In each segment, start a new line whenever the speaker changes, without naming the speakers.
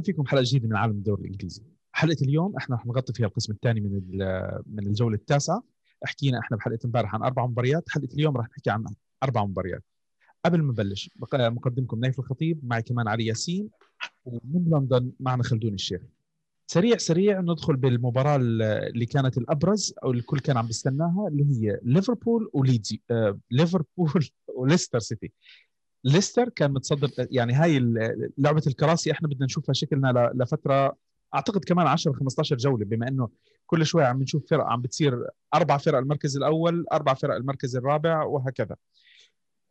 برحب فيكم حلقة جديدة من عالم الدوري الإنجليزي. حلقة اليوم إحنا رح نغطي فيها القسم الثاني من من الجولة التاسعة. حكينا إحنا بحلقة امبارح عن أربع مباريات. حلقة اليوم رح نحكي عن أربع مباريات. قبل ما نبلش مقدمكم نايف الخطيب معي كمان علي ياسين ومن لندن معنا خلدون الشيخ. سريع سريع ندخل بالمباراة اللي كانت الأبرز أو الكل كان عم بيستناها اللي هي ليفربول وليدز آه ليفربول وليستر سيتي. ليستر كان متصدر يعني هاي لعبة الكراسي إحنا بدنا نشوفها شكلنا لفترة أعتقد كمان 10 15 جولة بما إنه كل شوي عم نشوف فرق عم بتصير أربع فرق المركز الأول أربع فرق المركز الرابع وهكذا.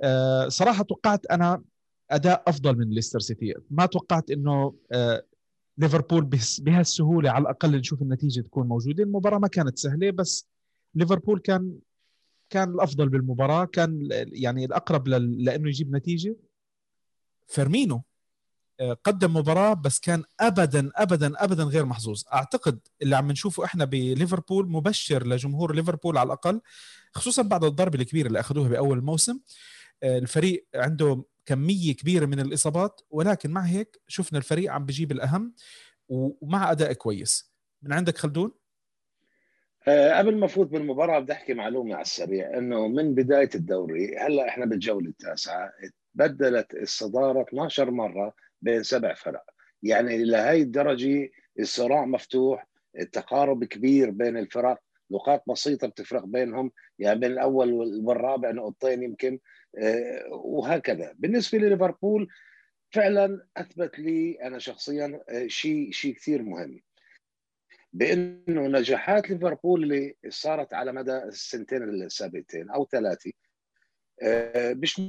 أه صراحة توقعت أنا أداء أفضل من ليستر سيتي. ما توقعت إنه أه ليفربول بهالسهولة على الأقل نشوف النتيجة تكون موجودة. المباراة ما كانت سهلة بس ليفربول كان كان الأفضل بالمباراة كان يعني الأقرب لأنه يجيب نتيجة؟ فيرمينو آه، قدم مباراة بس كان ابدا ابدا ابدا غير محظوظ. أعتقد اللي عم نشوفه إحنا بليفربول مبشر لجمهور ليفربول على الأقل خصوصا بعد الضربه الكبيره اللي أخذوها بأول الموسم آه، الفريق عنده كمية كبيرة من الإصابات ولكن مع هيك شفنا الفريق عم بجيب الأهم ومع أداء كويس. من عندك خلدون؟
قبل ما أفوت بالمباراه بدي أحكي معلومة على السريع إنه من بداية الدوري هلأ إحنا بالجولة التاسعة بدلت الصدارة 12 مرة بين سبع فرق. يعني لهي الدرجة الصراع مفتوح التقارب كبير بين الفرق نقاط بسيطة بتفرق بينهم يعني بين الأول والرابع نقطتين يمكن أه وهكذا. بالنسبة لليفربول فعلا أثبت لي أنا شخصيا آه، شيء شيء كثير مهم. بأنه نجاحات ليفربول اللي صارت على مدى السنتين السابقتين أو ثلاثة آه، مش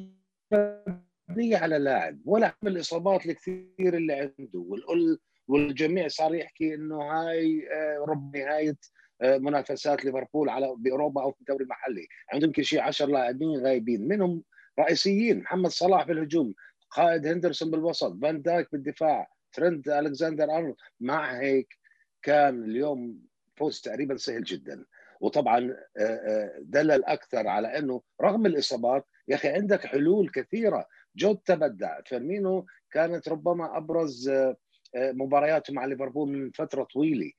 مبنية على لاعب ولا من الاصابات الكثير اللي عنده. والكل والجميع صار يحكي إنه هاي آه، رب نهاية آه، منافسات ليفربول على بأوروبا أو في الدوري المحلي عندهم يمكن شيء 10 لاعبين غايبين منهم رئيسيين محمد صلاح في الهجوم قائد هندرسون بالوسط فان دايك بالدفاع ترنت ألكسندر ارنولد مع هيك كان اليوم فوز تقريبا سهل جدا. وطبعا آه، آه، دلل أكثر على إنه رغم الإصابات يا أخي عندك حلول كثيرة. جوتا بدع فيرمينو كانت ربما أبرز آه، مبارياته مع ليفربول من فترة طويلة.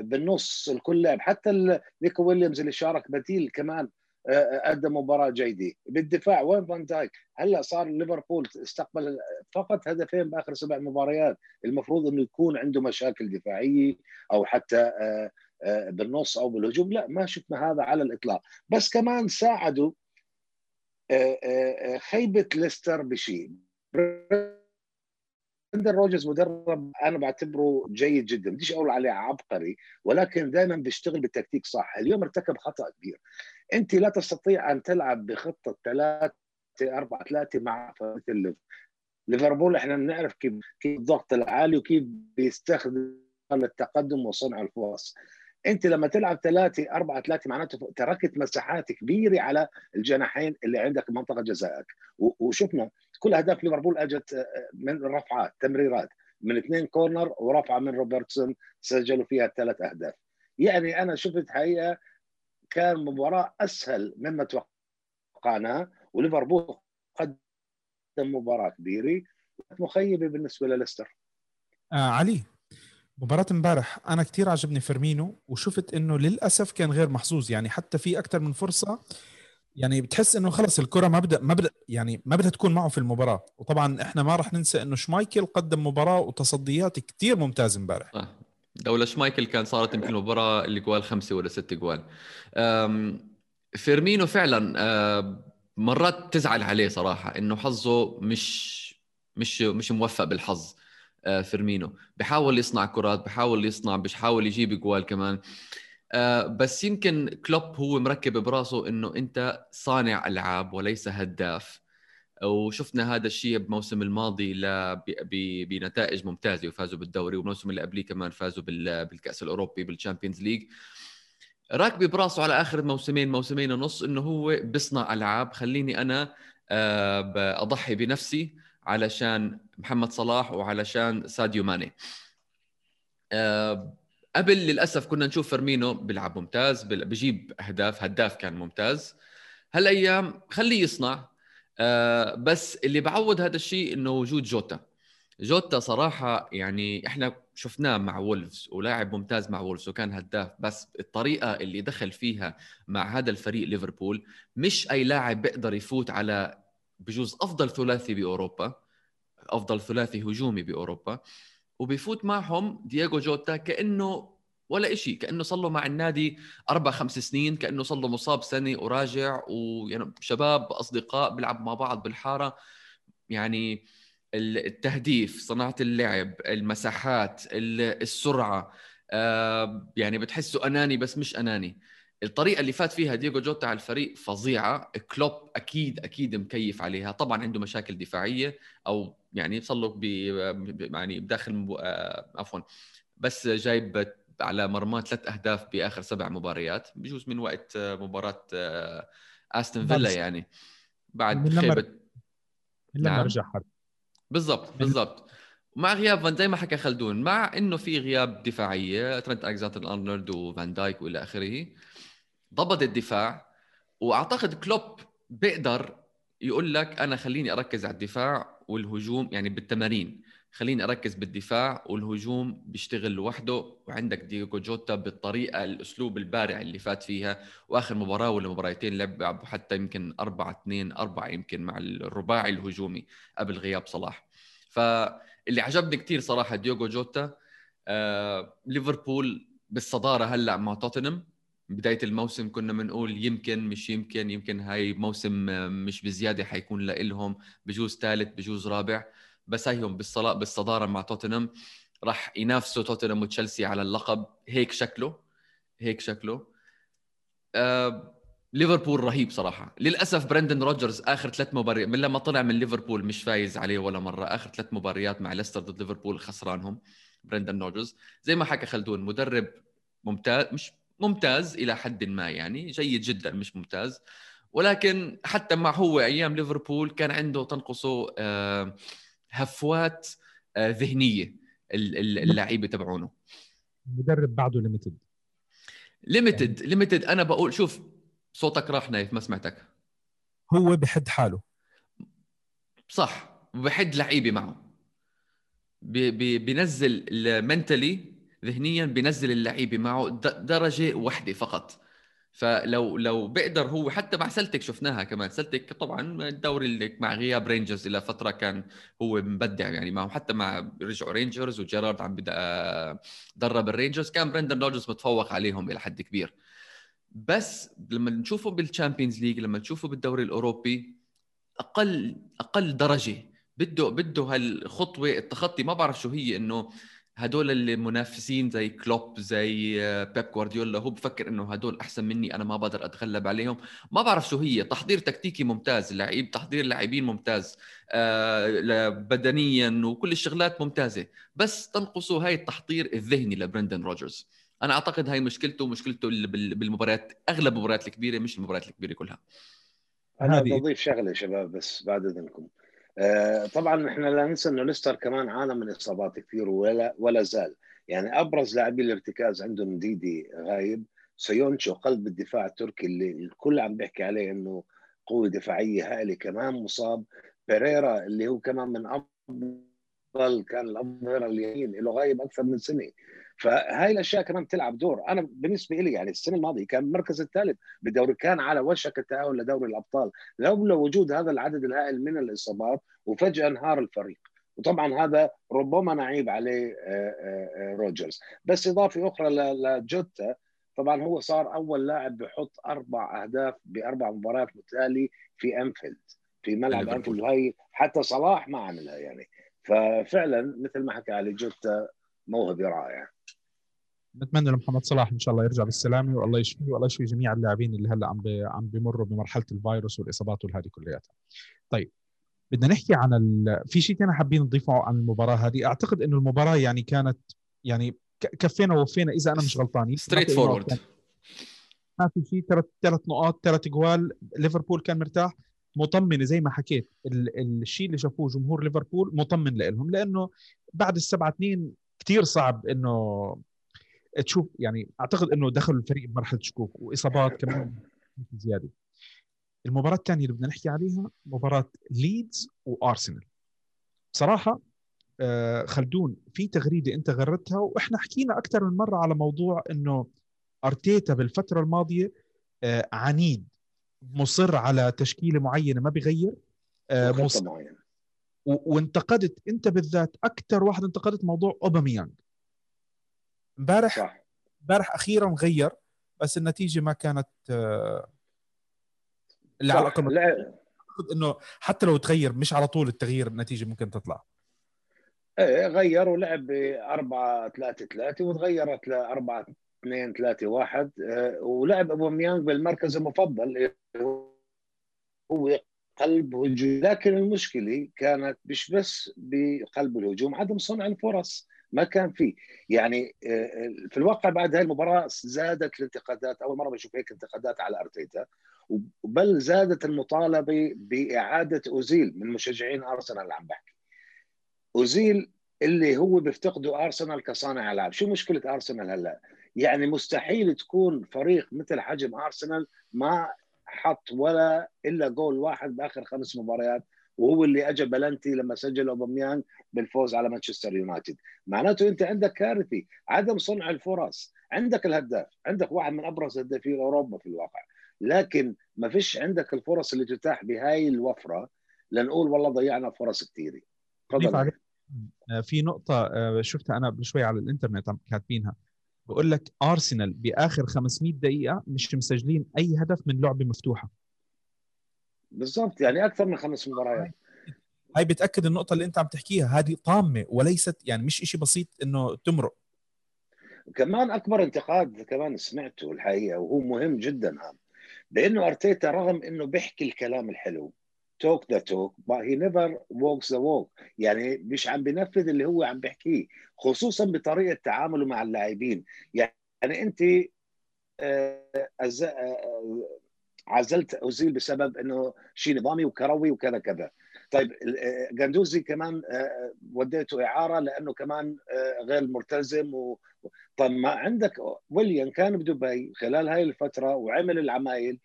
بالنص الكل لعب. حتى نيكو ويليامز اللي شارك بديل كمان أدى مباراة جيدة. بالدفاع وين فان دايك؟ هلأ صار ليفربول استقبل فقط هدفين بآخر سبع مباريات. المفروض إنه يكون عنده مشاكل دفاعية أو حتى آه، آه، بالنص أو بالهجوم. لا ما شفنا هذا على الإطلاق. بس كمان ساعدوا آه، خيبة ليستر بشيء برندن روجرز مدرب أنا بعتبره جيد جدا. بديش أقول عليه عبقري ولكن دائما بيشتغل بالتكتيك صح. اليوم ارتكب خطأ كبير. انت لا تستطيع ان تلعب بخطة 3 4 3 مع مثل ليفربول إحنا بنعرف كيف كيف الضغط العالي وكيف بيستخدم التقدم وصنع الفرص. انت لما تلعب 3 4 3 معناته تركت مساحات كبيرة على الجناحين اللي عندك منطقة جزائك. وشفنا كل أهداف ليفربول أجت آه، من رفعات تمريرات من اثنين corner ورفعة من روبرتسون سجلوا فيها ثلاث أهداف. يعني أنا شفت حقيقة كان مباراة أسهل مما توقعناه وليفربول قدم مباراة كبيرة مخيبة بالنسبة لليستر.
آه علي مباراة امبارح أنا كثير عجبني فيرمينو وشفت إنه للأسف كان غير محظوظ يعني حتى في أكثر من فرصة يعني بتحس إنه خلص الكرة ما بدها ما بدها يعني ما بدها تكون معه في المباراة. وطبعا إحنا ما راح ننسى إنه شمايكل قدم مباراة وتصديات كثير ممتازة امبارح.
آه. لولا شمايكل كان صارت يمكن المباراه اللي جوال خمسة ولا ست جوال. فيرمينو فعلا مرات تزعل عليه صراحة إنه حظه مش مش مش موفق بالحظ آه، فيرمينو. بحاول يصنع كرات بحاول يصنع بحاول يجيب جوال كمان. آه، بس يمكن كلوب هو مركب براسه إنه أنت صانع ألعاب وليس هداف. وشفنا هذا الشيء بموسم الماضي بنتائج ممتازة وفازوا بالدوري والموسم اللي قبليه كمان فازوا بالكأس الأوروبي بال Champions League راكبة براسه على آخر موسمين موسمين ونص إنه هو بيصنع ألعاب. خليني أنا آه، أضحي بنفسي علشان محمد صلاح وعلشان ساديو ماني. قبل للأسف كنا نشوف فيرمينو بيلعب ممتاز بجيب أهداف هداف كان ممتاز. هالأيام خليه يصنع. آه بس اللي بعوض هذا الشيء إنه وجود جوتا. جوتا صراحة يعني إحنا شفناه مع وولفز ولاعب ممتاز مع وولفز وكان هداف بس الطريقة اللي دخل فيها مع هذا الفريق ليفربول مش أي لاعب بيقدر يفوت على بجوز أفضل ثلاثي بأوروبا أفضل ثلاثي هجومي بأوروبا وبيفوت معهم دييغو جوتا كأنه ولا شيء كأنه صار له مع النادي أربع خمس سنين كأنه صار له مصاب سنة وراجع ويعني شباب أصدقاء بيلعب مع بعض بالحارة. يعني التهديف صناعة اللعب المساحات السرعة آه، يعني بتحسه أناني بس مش أناني. الطريقة اللي فات فيها دييغو جوتا على الفريق فظيعة. كلوب أكيد أكيد مكيف عليها. طبعا عنده مشاكل دفاعية أو يعني صار له يعني بداخل آه، عفوا بس جايب على مرمى ثلاث أهداف بآخر سبع مباريات بجوز من وقت آه، مباراة أستون فيلا يعني. بعد خيبه
لما نعم. رجع حرب.
بالضبط بالضبط. مع غياب فان زي ما حكى خلدون مع إنه في غياب دفاعية ترنت ألكسندر أرنولد وفان دايك وإلى آخره ضبط الدفاع وأعتقد كلوب بيقدر يقول لك أنا خليني أركز على الدفاع والهجوم يعني بالتمارين. خليني أركز بالدفاع والهجوم بيشتغل لوحده وعندك ديجو جوتا بالطريقة الأسلوب البارع اللي فات فيها وآخر مباراة ولا مباراتين لعب حتى يمكن 4 2 4 يمكن مع الرباعي الهجومي قبل غياب صلاح. فاللي عجبني كثير صراحة ديوغو جوتا آه ليفربول بالصدارة هلأ مع توتنهام. بداية الموسم كنا بنقول يمكن مش يمكن يمكن هاي موسم مش بزيادة حيكون لهم بجوز ثالث بجوز رابع. بس هيهم بالصلاة بالصدارة مع توتنهام. راح ينافسوا توتنهام وتشيلسي على اللقب. هيك شكله. هيك شكله. آه ليفربول رهيب صراحة. للأسف برندن روجرز آخر ثلاث مباريات من لما طلع من ليفربول مش فايز عليه ولا مرة. آخر ثلاث مباريات مع ليستر ضد ليفربول خسرانهم برندن روجرز. زي ما حكى خلدون مدرب ممتاز مش ممتاز إلى حد ما يعني جيد جدا مش ممتاز. ولكن حتى مع هو أيام ليفربول كان عنده تنقصه آه هفوات آه، ذهنية اللعيبة تبعونه.
مدرب بعده ليميتد
limited limited أنا بقول شوف صوتك راح نايف ما سمعتك.
هو بحد حاله.
صح بحد لعيبة معه. بينزل mentally ذهنيا بينزل اللعيبة معه درجة واحدة فقط. فلو لو بيقدر هو حتى مع سلتك شفناها كمان. سلتك طبعا الدوري اللي مع غياب رينجرز إلى فترة كان هو مبدع يعني. معهم حتى مع رجعوا رينجرز وجيرارد عم بدا درب الرينجرز. كان برندن روجرز متفوق عليهم إلى حد كبير. بس لما نشوفه بال Champions League لما نشوفه بالدوري الأوروبي أقل أقل درجة. بده بده هالخطوة التخطي. ما بعرف شو هي إنه هدول المنافسين زي كلوب زي آه، بيب جوارديولا هو بفكر إنه هدول أحسن مني أنا ما بقدر أتغلب عليهم. ما بعرف شو هي. تحضير تكتيكي ممتاز لعيب تحضير لاعبين ممتاز آه بدنيا وكل الشغلات ممتازة. بس تنقصه هاي التحضير الذهني لبرندن روجرز. أنا أعتقد هاي مشكلته مشكلته بالمباريات أغلب المباريات الكبيرة مش المباريات الكبيرة كلها.
أنا بدي اضيف شغلة شباب بس بعد إذنكم. طبعا إحنا لا ننسى إنه ليستر كمان عانى من إصابات كثير ولا ولا زال. يعني أبرز لاعبي الارتكاز عندهم نديدي غايب سويونشو قلب الدفاع التركي اللي الكل عم بيحكي عليه إنه قوة دفاعية هائلة كمان مصاب. بيريرا اللي هو كمان من أفضل كان الأفضل اليمين له غايب أكثر من سنه فهاي الأشياء كمان بتلعب دور. أنا بالنسبة لي يعني السنة الماضية كان المركز الثالث بالدوري كان على وشك التأهل لدوري الأبطال. لولا وجود هذا العدد الهائل من الإصابات وفجأة انهار الفريق. وطبعا هذا ربما نعيب عليه آه، آه، آه، روجرز. بس إضافة أخرى لجوتا طبعا هو صار أول لاعب بحط أربع أهداف بأربع مباريات متتالية في أنفيلد في ملعب أنفيلد. وهي حتى صلاح ما عملها يعني. ففعلا مثل ما حكى علي جوتا موهبة رائعة.
نتمنى لمحمد صلاح إن شاء الله يرجع بالسلامة والله يشفيه والله يشفي جميع اللاعبين اللي هلأ عم عم بيمروا بمرحلة الفيروس والإصابات والهذه كلياتها. طيب بدنا نحكي عن ال... في شيء ثاني حابين نضيفه عن المباراة هذه؟ أعتقد إنه المباراة يعني كانت يعني كفينا ووفينا إذا أنا مش غلطان.
straightforward
ما في شيء ثلاث ثلاث نقاط ثلاث جوال. ليفربول كان مرتاح مطمنة زي ما حكيت الشيء اللي شافوه جمهور ليفربول مطمن لهم لأنه بعد السبعة اثنين كثير صعب إنه تشوف يعني أعتقد إنه دخل الفريق بمرحلة شكوك وإصابات كمان زيادة. المباراة الثانية اللي بدنا نحكي عليها مباراة ليدز وارسنال بصراحة آه، خلدون في تغريدة أنت غردتها وإحنا حكينا أكثر من مرة على موضوع إنه أرتيتا بالفترة الماضية آه، عنيد مصر على تشكيلة معينة ما بيغير
آه، مصر معينة.
وانتقدت أنت بالذات أكثر واحد انتقدت موضوع أوباميانج. امبارح امبارح أخيرا غير بس النتيجة ما كانت اللي على الاقل إنه حتى لو تغير مش على طول التغيير النتيجة ممكن تطلع.
إيه غير ولعب ب 4 3 3 وتغيرت ل 4 2 3 1 ولعب أبو ميانج بالمركز المفضل هو قلب هجوم. لكن المشكلة كانت مش بس بقلب الهجوم عدم صنع الفرص. ما كان في يعني آه، في الواقع بعد هاي المباراة زادت الانتقادات أول مرة بشوف هيك انتقادات على أرتيتا بل زادت المطالبة بإعادة أوزيل من مشجعين أرسنال اللي عم بحكي. أوزيل اللي هو بيفتقده أرسنال كصانع ألعاب. شو مشكلة أرسنال هلأ؟ يعني مستحيل تكون فريق مثل حجم أرسنال ما حط ولا إلا جول واحد بآخر خمس مباريات وهو اللي اجى بلنتي لما سجل اوباميانج بالفوز على مانشستر يونايتد. معناته أنت عندك كارثي عدم صنع الفرص. عندك الهداف عندك واحد من أبرز هدافي اوروبا في الواقع. لكن ما فيش عندك الفرص اللي تتاح بهاي الوفرة لنقول والله ضيعنا فرص كثيره
آه، في نقطة آه، شفتها أنا شوي على الإنترنت عم كاتبينها. بقول لك أرسنال بآخر 500 دقيقة مش مسجلين أي هدف من لعبة مفتوحة.
بالضبط يعني أكثر من خمس مباريات.
هاي بتأكد النقطة اللي أنت عم تحكيها هذه طامة وليست يعني مش إشي بسيط إنه تمرق.
كمان أكبر انتقاد كمان سمعته الحقيقة وهو مهم جدا هذا بأنه أرتيتا رغم إنه بيحكي الكلام الحلو توك ذا توك but he never walks the walk يعني مش عم بينفذ اللي هو عم بيحكيه خصوصا بطريقة تعامله مع اللاعبين. يعني أنت آه، عزلت اوزيل بسبب إنه شيء نظامي وكروي وكذا كذا. طيب جندوزي آه، كمان وديته إعارة لأنه كمان غير ملتزم و... طيب ما عندك ويليام كان بدبي خلال هاي الفترة وعمل العمايل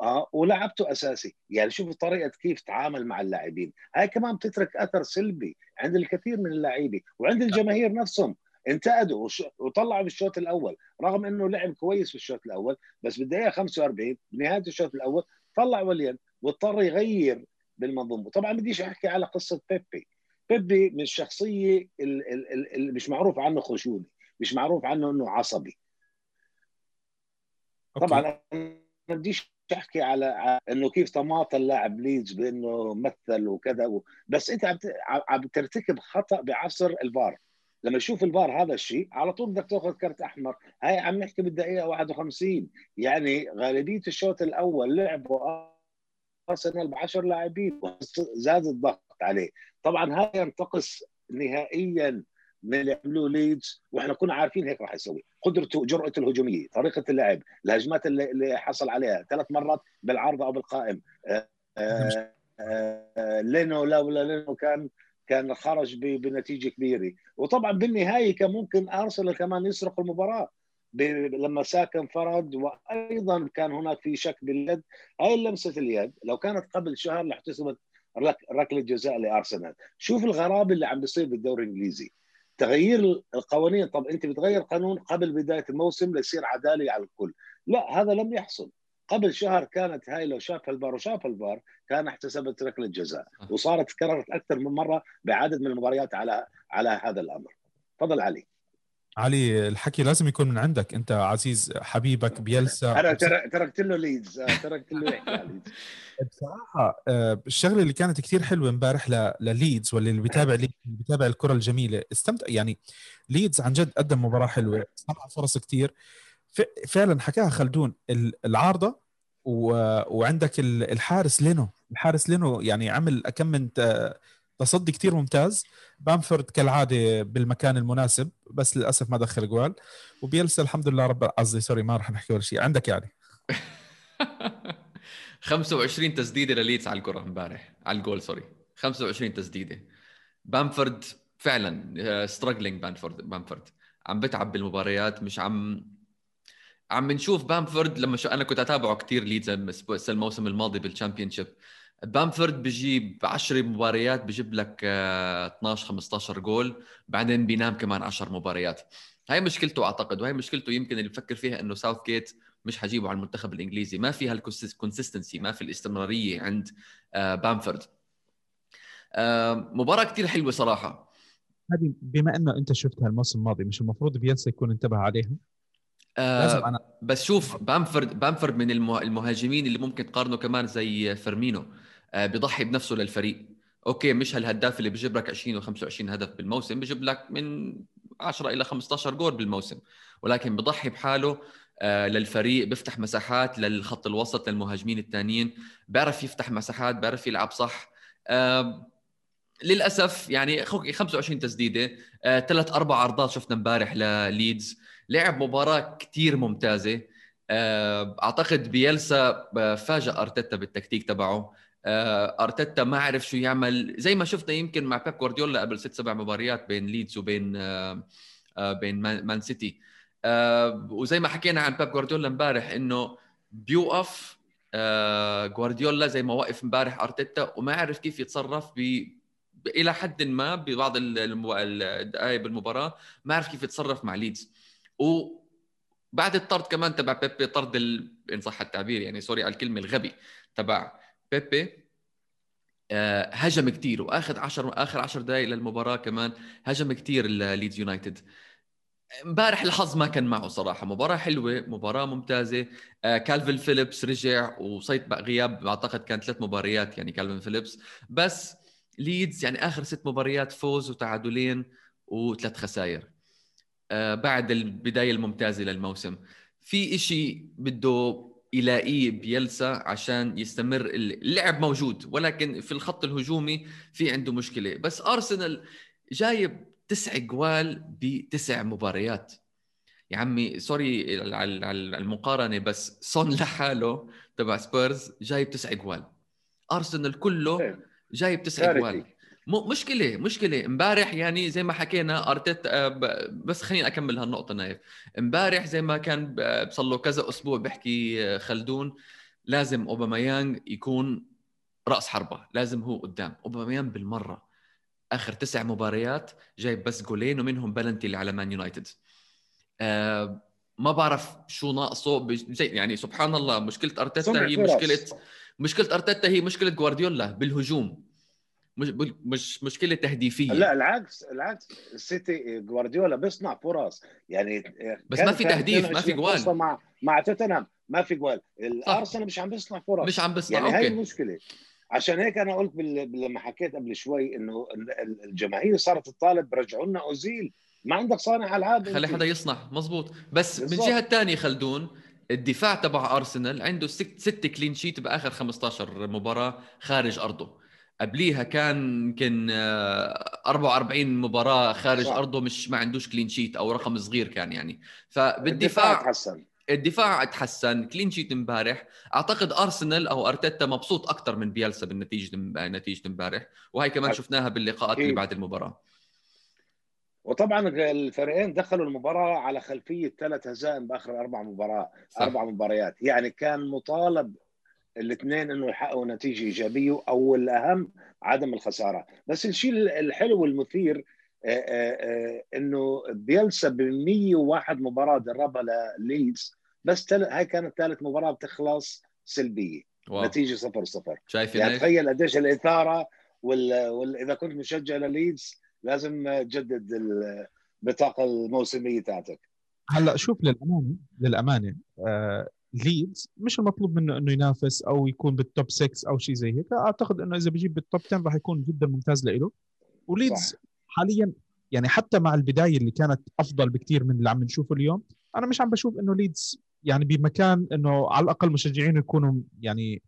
آه ولعبته أساسي. يعني شوف طريقة كيف تعامل مع اللاعبين. هاي كمان بتترك أثر سلبي عند الكثير من اللاعبين وعند الجماهير نفسهم. انتقدوا وطلعوا بالشوط الأول رغم إنه لعب كويس في الشوط الأول بس بالدقيقة 45 بنهايه الشوط الأول طلع وليان واضطر يغير بالمنظومة. طبعا بديش أحكي على قصة بيبي. بيبي من الشخصية اللي مش معروف عنه خشوني مش معروف عنه إنه عصبي. طبعا أنا بديش تحكي على إنه كيف تماطل لاعب ليدز بإنه مثل وكذا و... بس أنت عم عم ترتكب خطأ بعصر الفار. لما تشوف الفار هذا الشيء على طول بدك تأخذ كرت أحمر. هاي عم نحكي بالدقيقة 51 يعني غالبية الشوط الأول لعبوا أرسنال ب 10 لاعبين زاد الضغط عليه. طبعا هذا ينتقص نهائيا من اللي عملوه ليدز وإحنا كنا عارفين هيك راح يسوي. قدرته جرأته الهجومية طريقة اللعب الهجمات اللي, اللي حصل عليها. ثلاث مرات بالعارضة أو بالقائم. آه آه آه لينو لولا لينو كان كان خرج بنتيجة كبيرة. وطبعا بالنهاية كان ممكن أرسنال كمان يسرق المباراة. لما ساك انفرد وأيضا كان هناك في شك باليد. هاي لمسة اليد. لو كانت قبل شهر لاحتسبت ركلة جزاء لأرسنال. شوف الغرابة اللي عم بيصير بالدوري الإنجليزي. تغيير القوانين. طب أنت بتغير قانون قبل بداية الموسم ليصير عدالة على الكل. لا هذا لم يحصل. قبل شهر كانت هاي لو شاف الفار وشاف الفار كان احتسبت ركلة جزاء. وصارت تكررت أكثر من مرة بعدد من المباريات على على هذا الأمر. تفضل علي.
علي الحكي لازم يكون من عندك. أنت عزيز حبيبك بيلسا.
أنا تركت له ليدز. آه، تركت له ليدز.
بصراحة آه، الشغلة اللي كانت كثير حلوة امبارح لليدز واللي اللي بيتابع اللي بيتابع الكرة الجميلة. استمتع يعني ليدز عن جد قدم مباراة حلوة صنع فرص كثير فعلا حكاها خلدون. العارضة وعندك الحارس لينو. الحارس لينو يعني عمل كم من تصدي كثير ممتاز. بامفورد كالعادة بالمكان المناسب بس للأسف ما دخل جوال. وبيلسا الحمد لله رب قصدي sorry ما راح نحكي ولا شيء. عندك يعني.
25 تسديدة لليدز على الكرة امبارح على الجول sorry 25 تسديدة. بامفورد فعلا struggling بامفورد بامفورد. عم بتعب بالمباريات مش عم عم نشوف بامفورد لما شو أنا كنت أتابعه كثير ليدز الموسم الماضي بال Championship بامفورد بجيب 10 مباريات بجيب لك 12 15 جول بعدين بينام كمان 10 مباريات. هاي مشكلته أعتقد وهي مشكلته يمكن اللي بفكر فيها إنه ساوث جيت مش حجيبه على المنتخب الإنجليزي. ما في هال consistency ما في الاستمرارية عند بامفورد. مباراة كثير حلوة صراحة.
هذه بما إنه أنت شفتها الموسم الماضي مش المفروض بيلسا يكون انتبه عليها؟
آه أنا... بس شوف بامفورد بامفورد من المهاجمين اللي ممكن تقارنه كمان زي فيرمينو آه بيضحي بنفسه للفريق. okay مش هالهداف اللي بيجيب لك 20 و25 هدف بالموسم بيجيب لك من 10 إلى 15 جول بالموسم. ولكن بضحي بحاله آه للفريق بيفتح مساحات للخط الوسط للمهاجمين الثانيين بيعرف يفتح مساحات بيعرف يلعب صح. آه للأسف يعني 25 تسديدة ثلاث أربع عارضات شفنا امبارح لليدز لعب مباراة كثير ممتازة. آه، أعتقد بيلسا آه، فاجأ أرتيتا بالتكتيك تبعه. أرتيتا ما عرف شو يعمل. زي ما شفنا يمكن مع بيب جوارديولا قبل ست سبع مباريات بين ليدز وبين بين مان سيتي. وزي ما حكينا عن بيب جوارديولا امبارح إنه بيوقف جوارديولا زي ما وقف امبارح أرتيتا وما عرف كيف يتصرف ب إلى حد ما ببعض الدقائق بالمباراة. ما عرف كيف يتصرف مع ليدز. وبعد الطرد كمان تبع بيبي طرد ال... إن صح التعبير يعني sorry على الكلمة الغبي تبع بيبي آه، هجم كثير وآخر 10 آخر 10 دقائق للمباراة كمان هجم كثير ليدز يونايتد. امبارح الحظ ما كان معه صراحة مباراة حلوة مباراة ممتازة. آه كالفين فيليبس رجع وصيت غياب اعتقد كان ثلاث مباريات يعني كالفين فيليبس. بس ليدز يعني آخر ست مباريات فوز وتعادلين وثلاث خسائر. بعد البداية الممتازة للموسم. في إشي بده يلاقيه بيلسا عشان يستمر اللعب موجود ولكن في الخط الهجومي في عنده مشكلة. بس أرسنال جايب تسع جوال بتسع مباريات. يا عمي sorry على المقارنة بس سون لحاله تبع سبيرز جايب تسع جوال. أرسنال كله إيه. جايب تسع جوال. مشكلة مشكلة. امبارح يعني زي ما حكينا أرتيتا آه، بس خليني أكمل هالنقطة نايف. امبارح زي ما كان صار له كذا أسبوع بحكي آه، خلدون لازم اوباميانج يكون رأس حربة. لازم هو قدام. اوباميانج بالمرة آخر تسع مباريات جايب بس جولين ومنهم بلنتي اللي على مان يونايتد. أه ما بعرف شو ناقصه. زي يعني سبحان الله مشكلة أرتيتا هي مشكلة مشكلة أرتيتا هي مشكلة جوارديولا بالهجوم. مش مش مشكلة تهديفية.
لا العكس العكس. السيتي جوارديولا بيصنع فرص. يعني
بس ما في تهديف ما في جوال.
مع مع توتنهام. ما في جوال. الأرسنال مش عم بيصنع فرص.
مش عم بيصنع
يعني هاي المشكلة. عشان هيك أنا قلت لما حكيت قبل شوي إنه الجماهير صارت تطالب رجعوا لنا أوزيل. ما عندك صانع ألعاب
خلي حدا يصنع. مزبوط بس بالزبط. من جهة الثانية خلدون الدفاع تبع أرسنال عنده ست, ست clean sheet بآخر 15 مباراة خارج أرضه. قبليها كان يمكن 44 آه، مباراة خارج صح. أرضه مش ما عندوش clean sheet أو رقم صغير كان يعني. فبالدفاع الدفاع تحسن الدفاع تحسن clean sheet امبارح. أعتقد أرسنال أو أرتيتا مبسوط أكثر من بيلسا بالنتيجة نتيجة امبارح. وهي كمان شفناها باللقاءات اللي بعد المباراة.
وطبعا الفريقين دخلوا المباراة على خلفية ثلاث هزائم بآخر أربع مباريات أربع مباريات. يعني كان مطالب الاثنين إنه يحققوا نتيجة إيجابية أو الاهم عدم الخسارة. بس الشيء الحلو والمثير آه، آه، آه، إنه بيلسا ب 101 مباراة دربها لليدز بس هاي كانت ثالث مباراة بتخلص سلبية. wow. نتيجة 0 0 شايف يعني تخيل قديش الإثارة وال... وال... إذا كنت مشجع لليدز لازم تجدد البطاقه الموسمية تاعتك.
هلا شوف للأمانة للأمانة آه ليدز مش المطلوب منه إنه ينافس أو يكون بال top 6 أو شيء زي هيك. أعتقد إنه إذا بيجيب بال top 10 راح يكون جدا ممتاز له وليدز. حاليا يعني حتى مع البداية اللي كانت أفضل بكثير من اللي عم نشوفه اليوم أنا مش عم بشوف إنه ليدز يعني بمكان إنه على الأقل مشجعين يكونوا يعني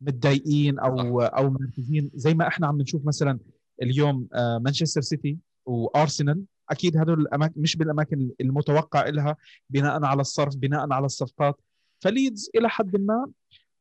متضايقين أو أو مركزين. زي ما إحنا عم نشوف مثلا اليوم مانشستر سيتي وارسنال أكيد هدول الاماكن مش بالأماكن المتوقع لها بناء على الصرف بناء على الصفقات. فليدز إلى حد ما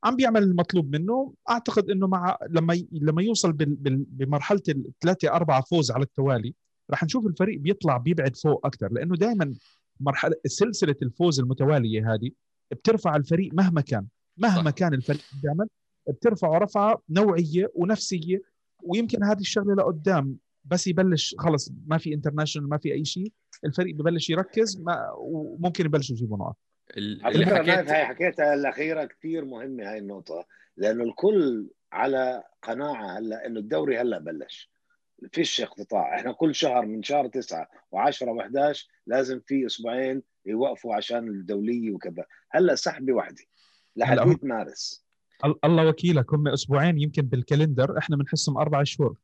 عم بيعمل المطلوب منه أعتقد إنه مع لما لما يوصل بمرحلة الثلاثه أربعة فوز على التوالي راح نشوف الفريق بيطلع بيبعد فوق أكثر لأنه دائما مرحلة سلسلة الفوز المتوالية هذه بترفع الفريق مهما كان مهما صح. كان الفريق بيعمل بترفعه رفعة نوعية ونفسية ويمكن هذه الشغلة لقدام بس يبلش خلص ما في international ما في أي شيء الفريق ببلش يركز ما وممكن يبلشوا يجيبوا نقاط
اللي حكيت هاي حكيتها الأخيرة كثير مهمة هاي النقطة لأنه الكل على قناعة هلا إنه الدوري هلا بلش. فيش اقتطاع. إحنا كل شهر من شهر 9 و10 و11 لازم في أسبوعين يوقفوا عشان الدولية وكذا. هلا سحبه واحدة لحديث مارس.
الله وكيلك هم أسبوعين يمكن بال calendar إحنا بنحسهم أربع شهور.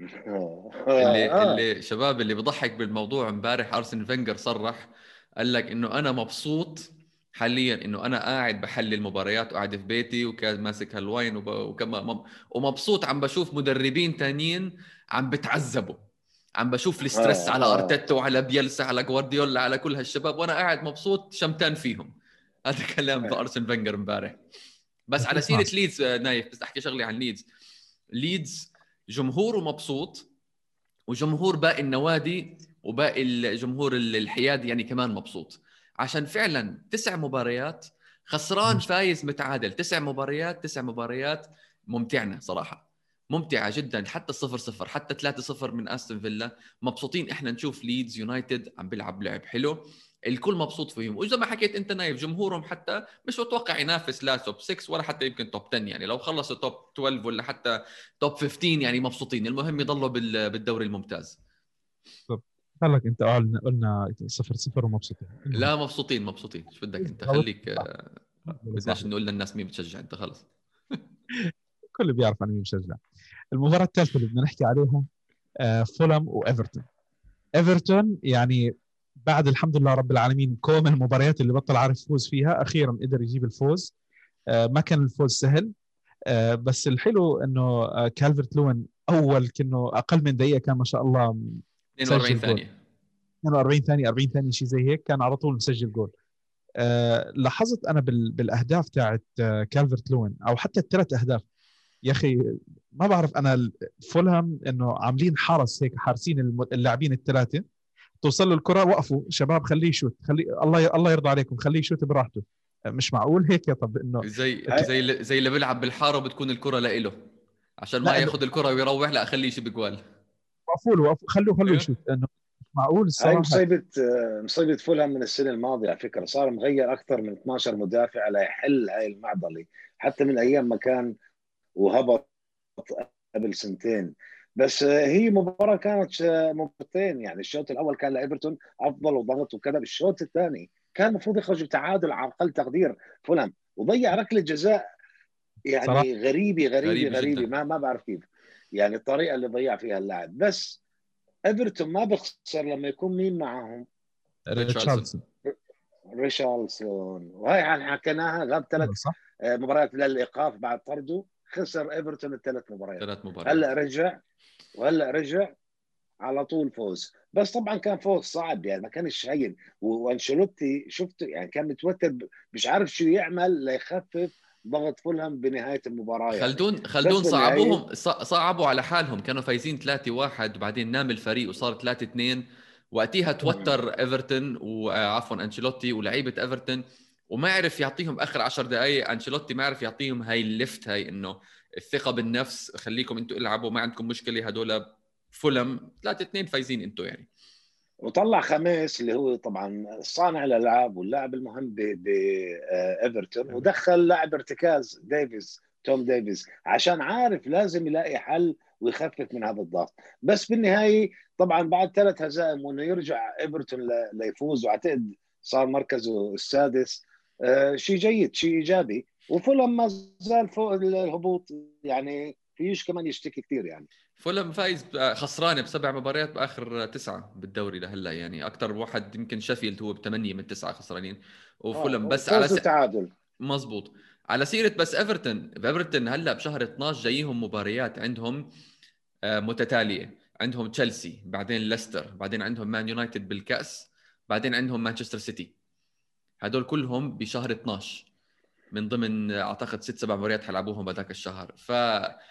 اللي آه. اللي شباب اللي بضحك بالموضوع امبارح أرسن فينجر صرح قال لك إنه أنا مبسوط حاليا إنه أنا قاعد بحلل مباريات وقاعد في بيتي وكان ماسك هال wine وكما ومبسوط عم بشوف مدربين تانيين عم بتعذبوا. عم بشوف ال stress آه على آه. أرتيتا وعلى بيلسا على جوارديولا على كل هالشباب وأنا قاعد مبسوط شمتان فيهم. هذا كلام آه. ارسن فينجر امبارح. بس على سيرة ليدز نايف بس أحكي شغله عن ليدز. ليدز جمهوره مبسوط وجمهور باقي النوادي وباقي الجمهور الحيادي يعني كمان مبسوط. عشان فعلا تسع مباريات خسران فايز متعادل. تسع مباريات تسع مباريات ممتعنا صراحة. ممتعة جدا. حتى الصفر صفر حتى 3 صفر من أستون فيلا. مبسوطين. إحنا نشوف ليدز يونايتد عم بيلعب لعب حلو. الكل مبسوط فيهم. وزي ما حكيت أنت نايف جمهورهم حتى مش متوقع ينافس لا top 6 ولا حتى يمكن top 10 يعني لو خلصوا top 12 ولا حتى top 15 يعني مبسوطين. المهم يضلوا بالدوري الممتاز.
طب لك انت قلنا قلنا صفر صفر ومبسوطين.
لا مبسوطين مبسوطين. إيش بدك انت؟ خليك آه، بدناش نقول للناس مين بتشجع أنت خلص.
الكل بيعرف أنا مين بشجع. المباراة الثالثة اللي بدنا نحكي عليها آه، فولهام وإيفرتون. إيفرتون يعني بعد الحمد لله رب العالمين كوم المباريات اللي بطل عارف يفوز فيها. أخيرا قدر يجيب الفوز. آه، ما كان الفوز سهل. بس الحلو إنه كالفرت لوين أول كأنه أقل من دقيقة كان ما شاء الله
42 ثانية
42 ثانية 40 ثانية شيء زي هيك كان على طول مسجل جول. أه لاحظت أنا بالأهداف تاعت آه، كالفرت لوين أو حتى الثلاث أهداف. يا أخي ما بعرف أنا فولهام إنه عاملين حرس هيك حارسين اللاعبين الثلاثة. توصل له الكرة وقفوا. شباب خليه يشوت خليه الله الله يرضى عليكم خليه يشوت براحته. مش معقول هيك يا طب إنه
زي زي زي اللي بيلعب بالحارة بتكون الكرة لإله. عشان ما ياخذ الكرة ويروح لا خليه يجيب جوال
وقفوا له خلوه خلوه يشوت لأنه معقول
الصراحة. هاي مصيبه مصيبة فولهام من السنة الماضية على فكرة. صار مغير أكثر من 12 مدافع ليحل هاي المعضلة. حتى من أيام ما كان وهبط قبل سنتين. بس هي مباراة كانت مباراتين يعني الشوط الأول كان لإيفرتون أفضل وضغط وكذا بالشوط الثاني كان المفروض يخرج بتعادل على أقل تقدير فولهام وضيع ركلة جزاء يعني صراحة. غريبة غريبة غريبة, غريبة. ما ما بعرف كيف. يعني الطريقة اللي ضيع فيها اللاعب. بس إيفرتون ما بخسر لما يكون مين معهم؟
ريتشاردسون.
ريشارلسون وهي يعني حكيناها غاب ثلاث آه، مباريات للإيقاف بعد طرده. خسر إيفرتون الثلاث مباريات.
ثلاث مباريات.
هلأ رجع وهلأ رجع على طول فوز. بس طبعا كان فوز صعب يعني ما كانش هين وأنشيلوتي شفته يعني كان متوتر مش عارف شو يعمل ليخفف ضغط فولهام بنهاية المباراة
يعني. خلدون خلدون صعبوهم صعبوا على حالهم. كانوا فايزين 3 1 وبعدين نام الفريق وصار 3 2 وقتها توتر إيفرتون وعفوا أنشيلوتي ولاعيبه إيفرتون. وما عرف يعطيهم آخر 10 دقائق أنشيلوتي ما عرف يعطيهم هاي ال lift هاي إنه الثقة بالنفس. خليكم أنتم العبوا ما عندكم مشكلة. هدول فولهام 3 2 فايزين أنتم يعني.
وطلع خاميس اللي هو طبعا صانع الألعاب واللاعب المهم بايفرتون نعم. ودخل لاعب ارتكاز ديفيز توم ديفيز عشان عارف لازم يلاقي حل ويخفف من هذا الضغط. بس بالنهاية طبعا بعد ثلاث هزائم وإنه يرجع إيفرتون ليفوز وأعتقد صار مركزه السادس آه شيء جيد شيء إيجابي. وفولهام ما زال فوق الهبوط يعني فيش كمان يشتكي كثير يعني.
فولهام فايز خسران بسبع مباريات بآخر تسعة بالدوري لهلا يعني أكثر واحد يمكن شيفيلد هو بثمانية من تسعة خسرانين. وفولهام آه، بس
على س... تعادل
مزبوط. على سيرة بس إيفرتون إيفرتون هلا بشهر 12 جايهم مباريات عندهم آه، متتالية. عندهم تشيلسي بعدين ليستر بعدين عندهم مان يونايتد بالكأس بعدين عندهم مانشستر سيتي. هدول كلهم بشهر 12 من ضمن أعتقد ست سبع مباريات حيلعبوهم هذاك الشهر. ف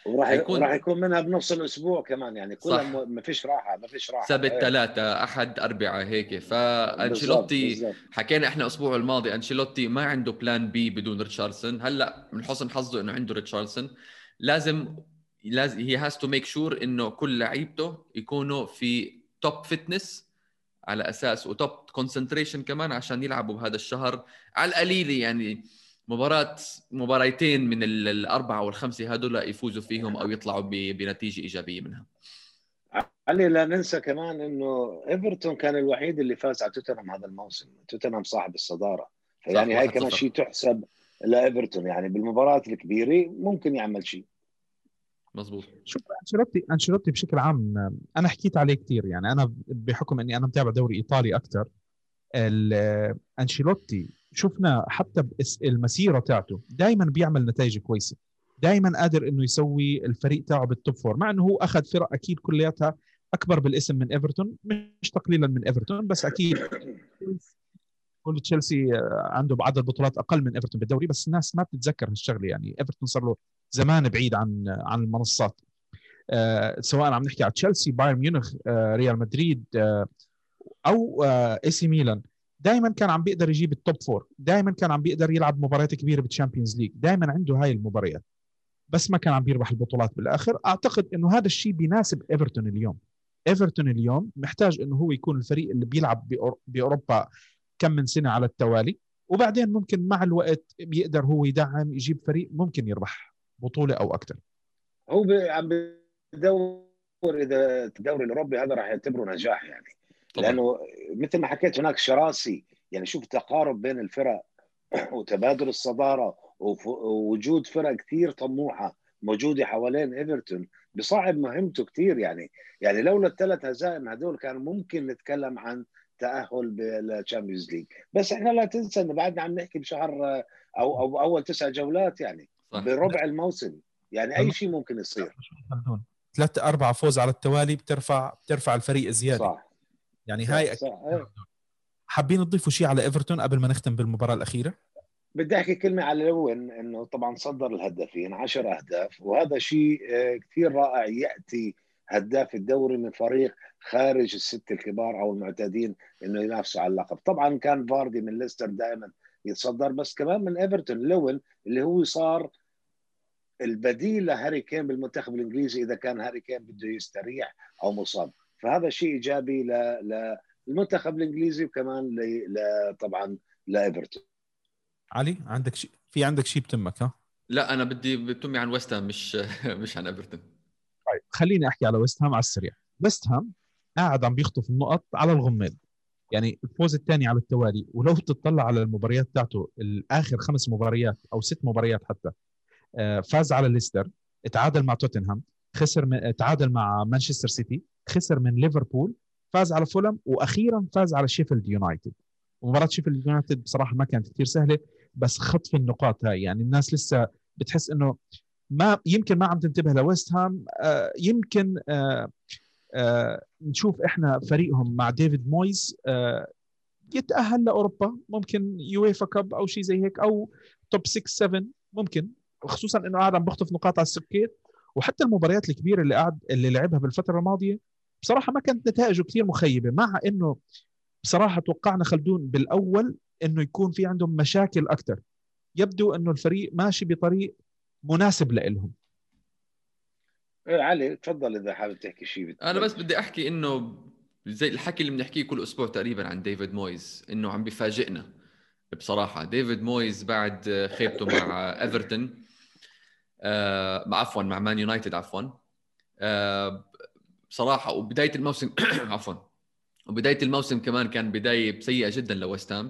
وراح يكون راح يكون منها بنص الأسبوع كمان يعني كلها ما فيش راحة ما فيش راحة.
سبت إيه. ثلاثة أحد اربعاء هيك. فانشيلوتي حكينا إحنا الأسبوع الماضي أنشيلوتي ما عنده plan B بدون ريتشاردسون. هلأ من حسن حظه إنه عنده ريتشاردسون. لازم لازم he has to make sure إنه كل لعيبته يكونوا في top fitness على أساس و top concentration كمان عشان يلعبوا بهذا الشهر. على القليله يعني مباراة مباريتين من الأربعة والخمسة هذول يفوزوا فيهم أو يطلعوا بنتيجة إيجابية منها.
علي لا ننسى كمان إنه إيفرتون كان الوحيد اللي فاز على توتنهام هذا الموسم. توتنهام صاحب الصدارة. يعني هاي كمان شيء تحسب لإيفرتون. يعني بالمباريات الكبيرة ممكن يعمل شيء.
مظبوط.
شوف انشيلوتي أنشيلوتي بشكل عام أنا حكيت عليه كثير يعني أنا بحكم إني أنا متابع دوري إيطالي أكثر أنشيلوتي شفنا حتى المسيرة تاعته. دائما بيعمل نتائج كويسة. دائما قادر إنه يسوي الفريق تاعه بال top four مع إنه هو أخذ فرق أكيد كلياتها أكبر بالاسم من ايفرتون مش تقليلا من ايفرتون بس أكيد كل تشيلسي عنده بعدد بطولات أقل من ايفرتون بالدوري. بس الناس ما بتتذكر هالشغلة. يعني ايفرتون صار له زمان بعيد عن عن المنصات. آه سواء عم نحكي على تشيلسي بايرن ميونخ آه ريال مدريد آه أو اي سي ميلان دائما كان عم بيقدر يجيب ال top four دائما كان عم بيقدر يلعب مباريات كبيرة بال Champions League دائما عنده هاي المباريات. بس ما كان عم بيربح البطولات بالآخر. أعتقد إنه هذا الشيء بيناسب ايفرتون اليوم. ايفرتون اليوم محتاج إنه هو يكون الفريق اللي بيلعب بأوروبا كم من سنة على التوالي. وبعدين ممكن مع الوقت بيقدر هو يدعم يجيب فريق ممكن يربح بطولة أو أكثر
هو عم بدور إذا الدوري الأوروبي هذا راح يعتبره نجاح يعني. لأنه مثل ما حكيت هناك شراسة يعني شوف تقارب بين الفرق وتبادل الصدارة ووجود فرق كثير طموحة موجودة حوالين إيفرتون بصعب مهمته كثير يعني. يعني لولا الثلاث هزائم هذول كان ممكن نتكلم عن تأهل بال Champions League بس إحنا لا تنسى إنه بعدنا عم نحكي بشهر أو أو أول تسع جولات يعني صح. بربع الموسم. يعني أي شيء ممكن يصير.
ثلاث أربع فوز على التوالي بترفع بترفع الفريق زيادة. صح. يعني صح هاي صح. أكيد. حابين تضيفوا شيء على إيفرتون قبل ما نختم بالمباراة الأخيرة؟
بدي أحكي كلمة على لوين إنه طبعا صدر الهدافين 10 أهداف وهذا شيء آه، كثير رائع يأتي هداف الدوري من فريق خارج الست الكبار أو المعتادين إنه ينافسوا على اللقب، طبعا كان فاردي من ليستر دائما يتصدر بس كمان من إيفرتون لوين؟ اللي هو صار البديل لهاري كين بالمنتخب الإنجليزي إذا كان هاري كين بده يستريح أو مصاب، فهذا شيء إيجابي للمنتخب الإنجليزي وكمان طبعا لإيفرتون.
علي عندك شيء في عندك شيء بتمك ها؟
لا أنا بدي بتمي عن ويست مش مش عن إيفرتون
طيب خليني أحكي على ويست هام على السريع ويست هام قاعد عم بيخطف النقط على الغميض يعني الفوز الثاني على التوالي ولو تطلع على المباريات تاعته الآخر خمس مباريات أو ست مباريات حتى آه، فاز على ليستر تعادل مع توتنهام خسر تعادل مع مانشستر سيتي خسر من ليفربول فاز على فولم وأخيرا فاز على شيفيلد يونايتد. ومباراة شيفيلد يونايتد بصراحة ما كانت كثير سهلة بس خطف النقاط هاي. يعني الناس لسه بتحس إنه ما يمكن ما عم تنتبه لويست هام. آه يمكن آه آه نشوف إحنا فريقهم مع ديفيد مويز آه يتأهل لأوروبا. ممكن UEFA Cup أو شيء زي هيك أو top 6 7 ممكن خصوصا إنه قاعد عم بخطف نقاط على السكيت وحتى المباريات الكبيرة اللي قاعد اللي لعبها بالفترة الماضية بصراحة ما كانت نتائجه كثير مخيبة مع إنه بصراحة توقعنا خلدون بالأول إنه يكون في عندهم مشاكل أكثر يبدو إنه الفريق ماشي بطريق مناسب لهم
إيه، علي تفضل إذا حابب تحكي شيء
أنا بس بدي أحكي إنه زي الحكي اللي بنحكيه كل أسبوع تقريبا عن ديفيد مويز إنه عم بيفاجئنا بصراحة. ديفيد مويز بعد خيبته مع إيفرتون آه عفوا مع مان يونايتد عفوا آه بصراحة وبداية الموسم عفوا وبداية الموسم كمان كان بداية سيئة جدا لويست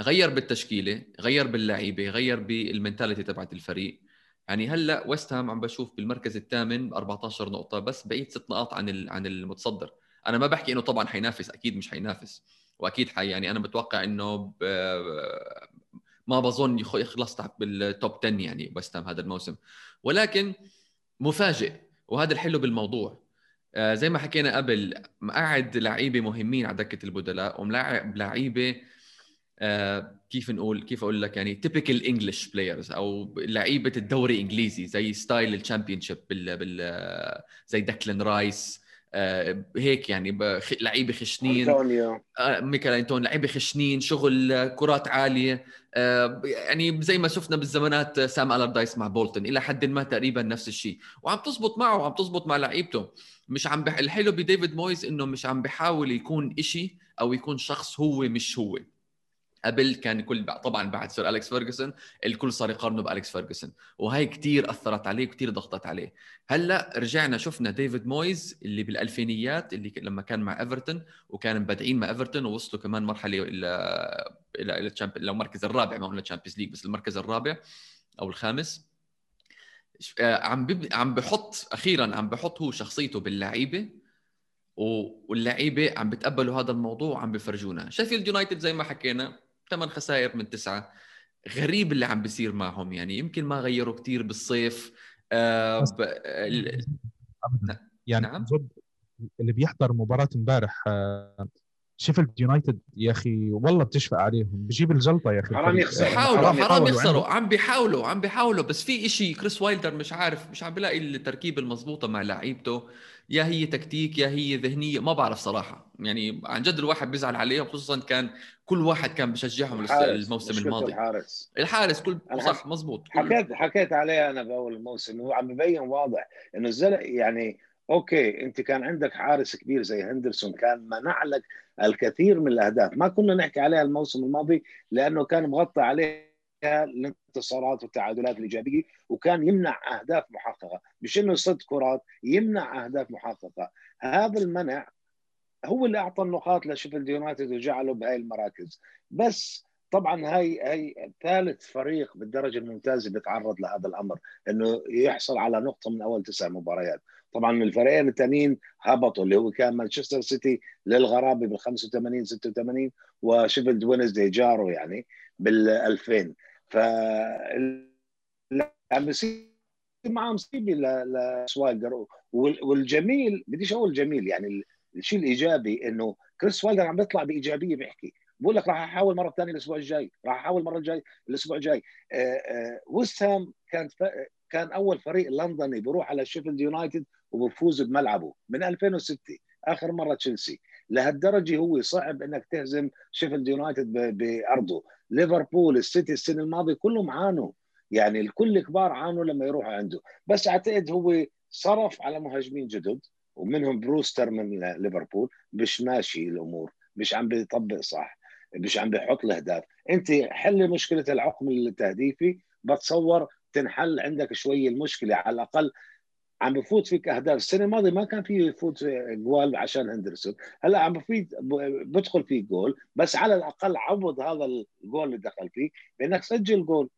غير بالتشكيلة غير باللعيبة غير بال mentality تبعت الفريق. يعني هلأ ويست هام عم بشوف بالمركز الثامن ب 14 نقطة بس بعيد ست نقاط عن عن المتصدر. أنا ما بحكي إنه طبعا حينافس أكيد مش حينافس. وأكيد حي يعني أنا بتوقع إنه ما بظن يخلص تحت بال top 10 يعني ويست هام هذا الموسم. ولكن مفاجئ وهذا الحلو بالموضوع. زي ما حكينا قبل مقعد لعيبة مهمين على دكة البدلاء وملاعب لعيبة آه كيف نقول كيف أقول لك يعني تيبيكال انجلش بلايرز أو لعيبة الدوري الإنجليزي زي ستايل الشامبيون شيب بال, بال زي داكلين رايس آه هيك يعني لعيبة خشنين آه ميكال انتون لعيبة خشنين شغل كرات عالية آه يعني زي ما شفنا بالزمانات سام الردايس مع بولتون إلى حد ما تقريبا نفس الشيء وعم تزبط معه وعم تزبط مع لعيبته. مش عم بح... الحلو بديفيد مويز إنه مش عم بحاول يكون إشي أو يكون شخص هو مش هو. قبل كان كل طبعا بعد Sir أليكس فيرجسون الكل صار يقارنه بأليكس فيرجسون. وهي كثير أثرت عليه وكثير ضغطت عليه. هلأ رجعنا شفنا ديفيد مويز اللي بالألفينيات اللي لما كان مع إيفرتون وكان مبدعين مع إيفرتون ووصلوا كمان مرحلة إلى إلى إلى المركز الرابع ما قلنا Champions League بس المركز الرابع أو الخامس. آه، عم عم بحط أخيرا عم بحط هو شخصيته باللعيبة واللعيبة عم بتقبلوا هذا الموضوع وعم بفرجونا. شيفيلد يونايتد زي ما حكينا ثمان خسائر من تسعة. غريب اللي عم بيصير معهم يعني يمكن ما غيروا كثير بالصيف. آه ب... ال...
يعني نعم؟ اللي بيحضر مباراة امبارح آه شيفيلد يونايتد يا أخي والله بتشفق عليهم. بجيب الجلطة يا أخي
حرام يخسروا.
حرام, حرام يخسروا. عم بيحاولوا عم بيحاولوا. بس في إشي كريس وايلدر مش عارف مش عم بلاقي التركيبة المضبوطة مع لعيبته. يا هي تكتيك يا هي ذهنية. ما بعرف صراحة. يعني عن جد الواحد بيزعل عليهم خصوصا كان كل واحد كان بشجعهم الموسم الماضي.
الحارس.
الحارس كل صح مزبوط
حكيت حكيت عليه أنا باول الموسم. هو عم ببين واضح إنه الزلمة يعني okay أنت كان عندك حارس كبير زي هندرسون كان منع لك الكثير من الأهداف. ما كنا نحكي عليها الموسم الماضي لأنه كان مغطى عليه الانتصارات والتعادلات الإيجابية وكان يمنع أهداف محققة. مش إنه يصد كرات يمنع أهداف محققة. هذا المنع هو اللي أعطى النقاط لشيفيلد يونايتد وجعله بهاي المراكز. بس طبعا هاي هي ثالث فريق بالدرجة الممتازة بيتعرض لهذا الأمر إنه يحصل على نقطة من أول تسع مباريات. طبعا الفريقين الثانيين هبطوا اللي هو كان مانشستر سيتي للغرابة بال 85 86 وشيفيلد وينزداي جارو يعني بال 2000 ف معاه مصيبه لسوايلدر والجميل بديش أقول جميل يعني الشيء الإيجابي إنه كريس وايلدر عم بيطلع بإيجابية بيحكي. بقول لك راح أحاول مرة ثانية الأسبوع الجاي راح أحاول مرة الجاي الأسبوع الجاي. ويست هام كانت كان أول فريق لندني بيروح على شيفيلد يونايتد وبفوز بملعبه من 2006 آخر مرة تشيلسي. لهالدرجة هو صعب إنك تهزم شيفيلد يونايتد بأرضه. ليفربول السيتي السنة الماضية كلهم عانوا. يعني الكل كبار عانوا لما يروحوا عنده. بس أعتقد هو صرف على مهاجمين جدد ومنهم بروستر من ليفربول. مش ماشي الأمور مش عم بيطبق صح. مش عم بيحط الأهداف. أنت حل مشكلة العقم التهديفي بتصور تنحل عندك شوي المشكلة. على الأقل عم بفوت فيك أهداف. السنة الماضية ما كان في يفوت جوال عشان هندرسون. هلأ عم بفيد بدخل فيك جول. بس على الأقل عوض هذا الجول اللي دخل فيه بأنك سجل جول.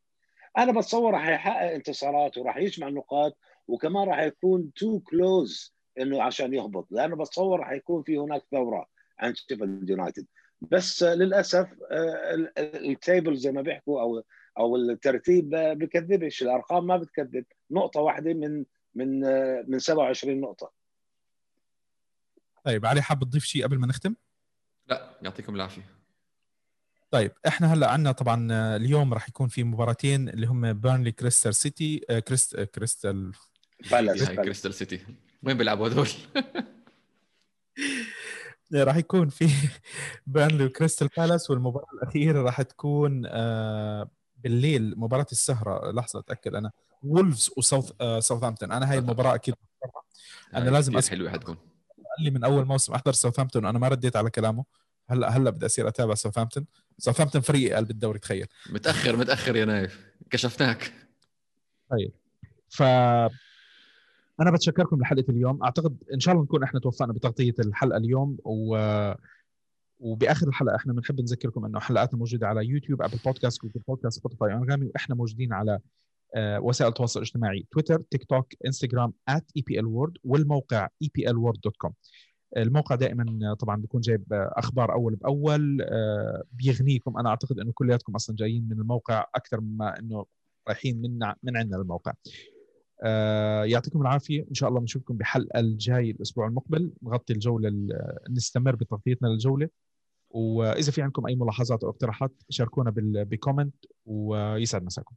أنا بتصور راح يحقق انتصارات وراح يجمع نقاط وكمان راح يكون too close إنه عشان يهبط. لأنه بتصور راح يكون في هناك ثورة عند شيفيلد يونايتد بس للأسف آه، ال table زي ما بيحكوا أو أو الترتيب بكذبش الأرقام ما بتكذب. نقطة واحدة من من من 27 نقطة.
طيب علي حاب تضيف شيء قبل ما نختم؟
لا يعطيكم العافية.
طيب إحنا هلأ عندنا طبعا اليوم راح يكون في مباراتين اللي هم بيرنلي كريستال سيتي كريست كريستال
كريستال سيتي وين بيلعبوا هذول؟
راح يكون في بيرنلي وكريستال بالاس والمباراة الأخيرة راح تكون آه، بالليل مباراة السهرة. لحظة أتأكد أنا. وولفز وساوث ساوثهامبتون أنا هاي المباراة أكيد
أنا لازم أسمع حلوة حتكون.
قال لي من أول موسم أحضر ساوثهامبتون وأنا ما رديت على كلامه. هلأ هلأ بدي أصير أتابع ساوثهامبتون ساوثهامبتون فريق قلب الدوري تخيل.
متأخر متأخر يا نايف. كشفناك.
طيب. ف أنا بتشكركم لحلقة اليوم. أعتقد إن شاء الله نكون إحنا توفقنا بتغطية الحلقة اليوم و وبآخر الحلقة إحنا بنحب نذكركم إنه حلقاتنا موجودة على يوتيوب أبل بودكاست جوجل بودكاست سبوتيفاي أنغامي وإحنا موجودين على آه، وسائل التواصل الاجتماعي تويتر تيك توك إنستغرام @eplworld والموقع eplworld.com الموقع دائما طبعا بيكون جايب أخبار أول بأول آه، بيغنيكم. أنا أعتقد إنه كلياتكم أصلا جايين من الموقع أكثر مما إنه رايحين من من عندنا الموقع. يعطيكم العافية. إن شاء الله بنشوفكم بحلقة الجاي الأسبوع المقبل. نغطي الجولة نستمر بتغطيتنا للجولة. وإذا في عندكم أي ملاحظات أو اقتراحات شاركونا بال- بكومنت ويسعد مساكم.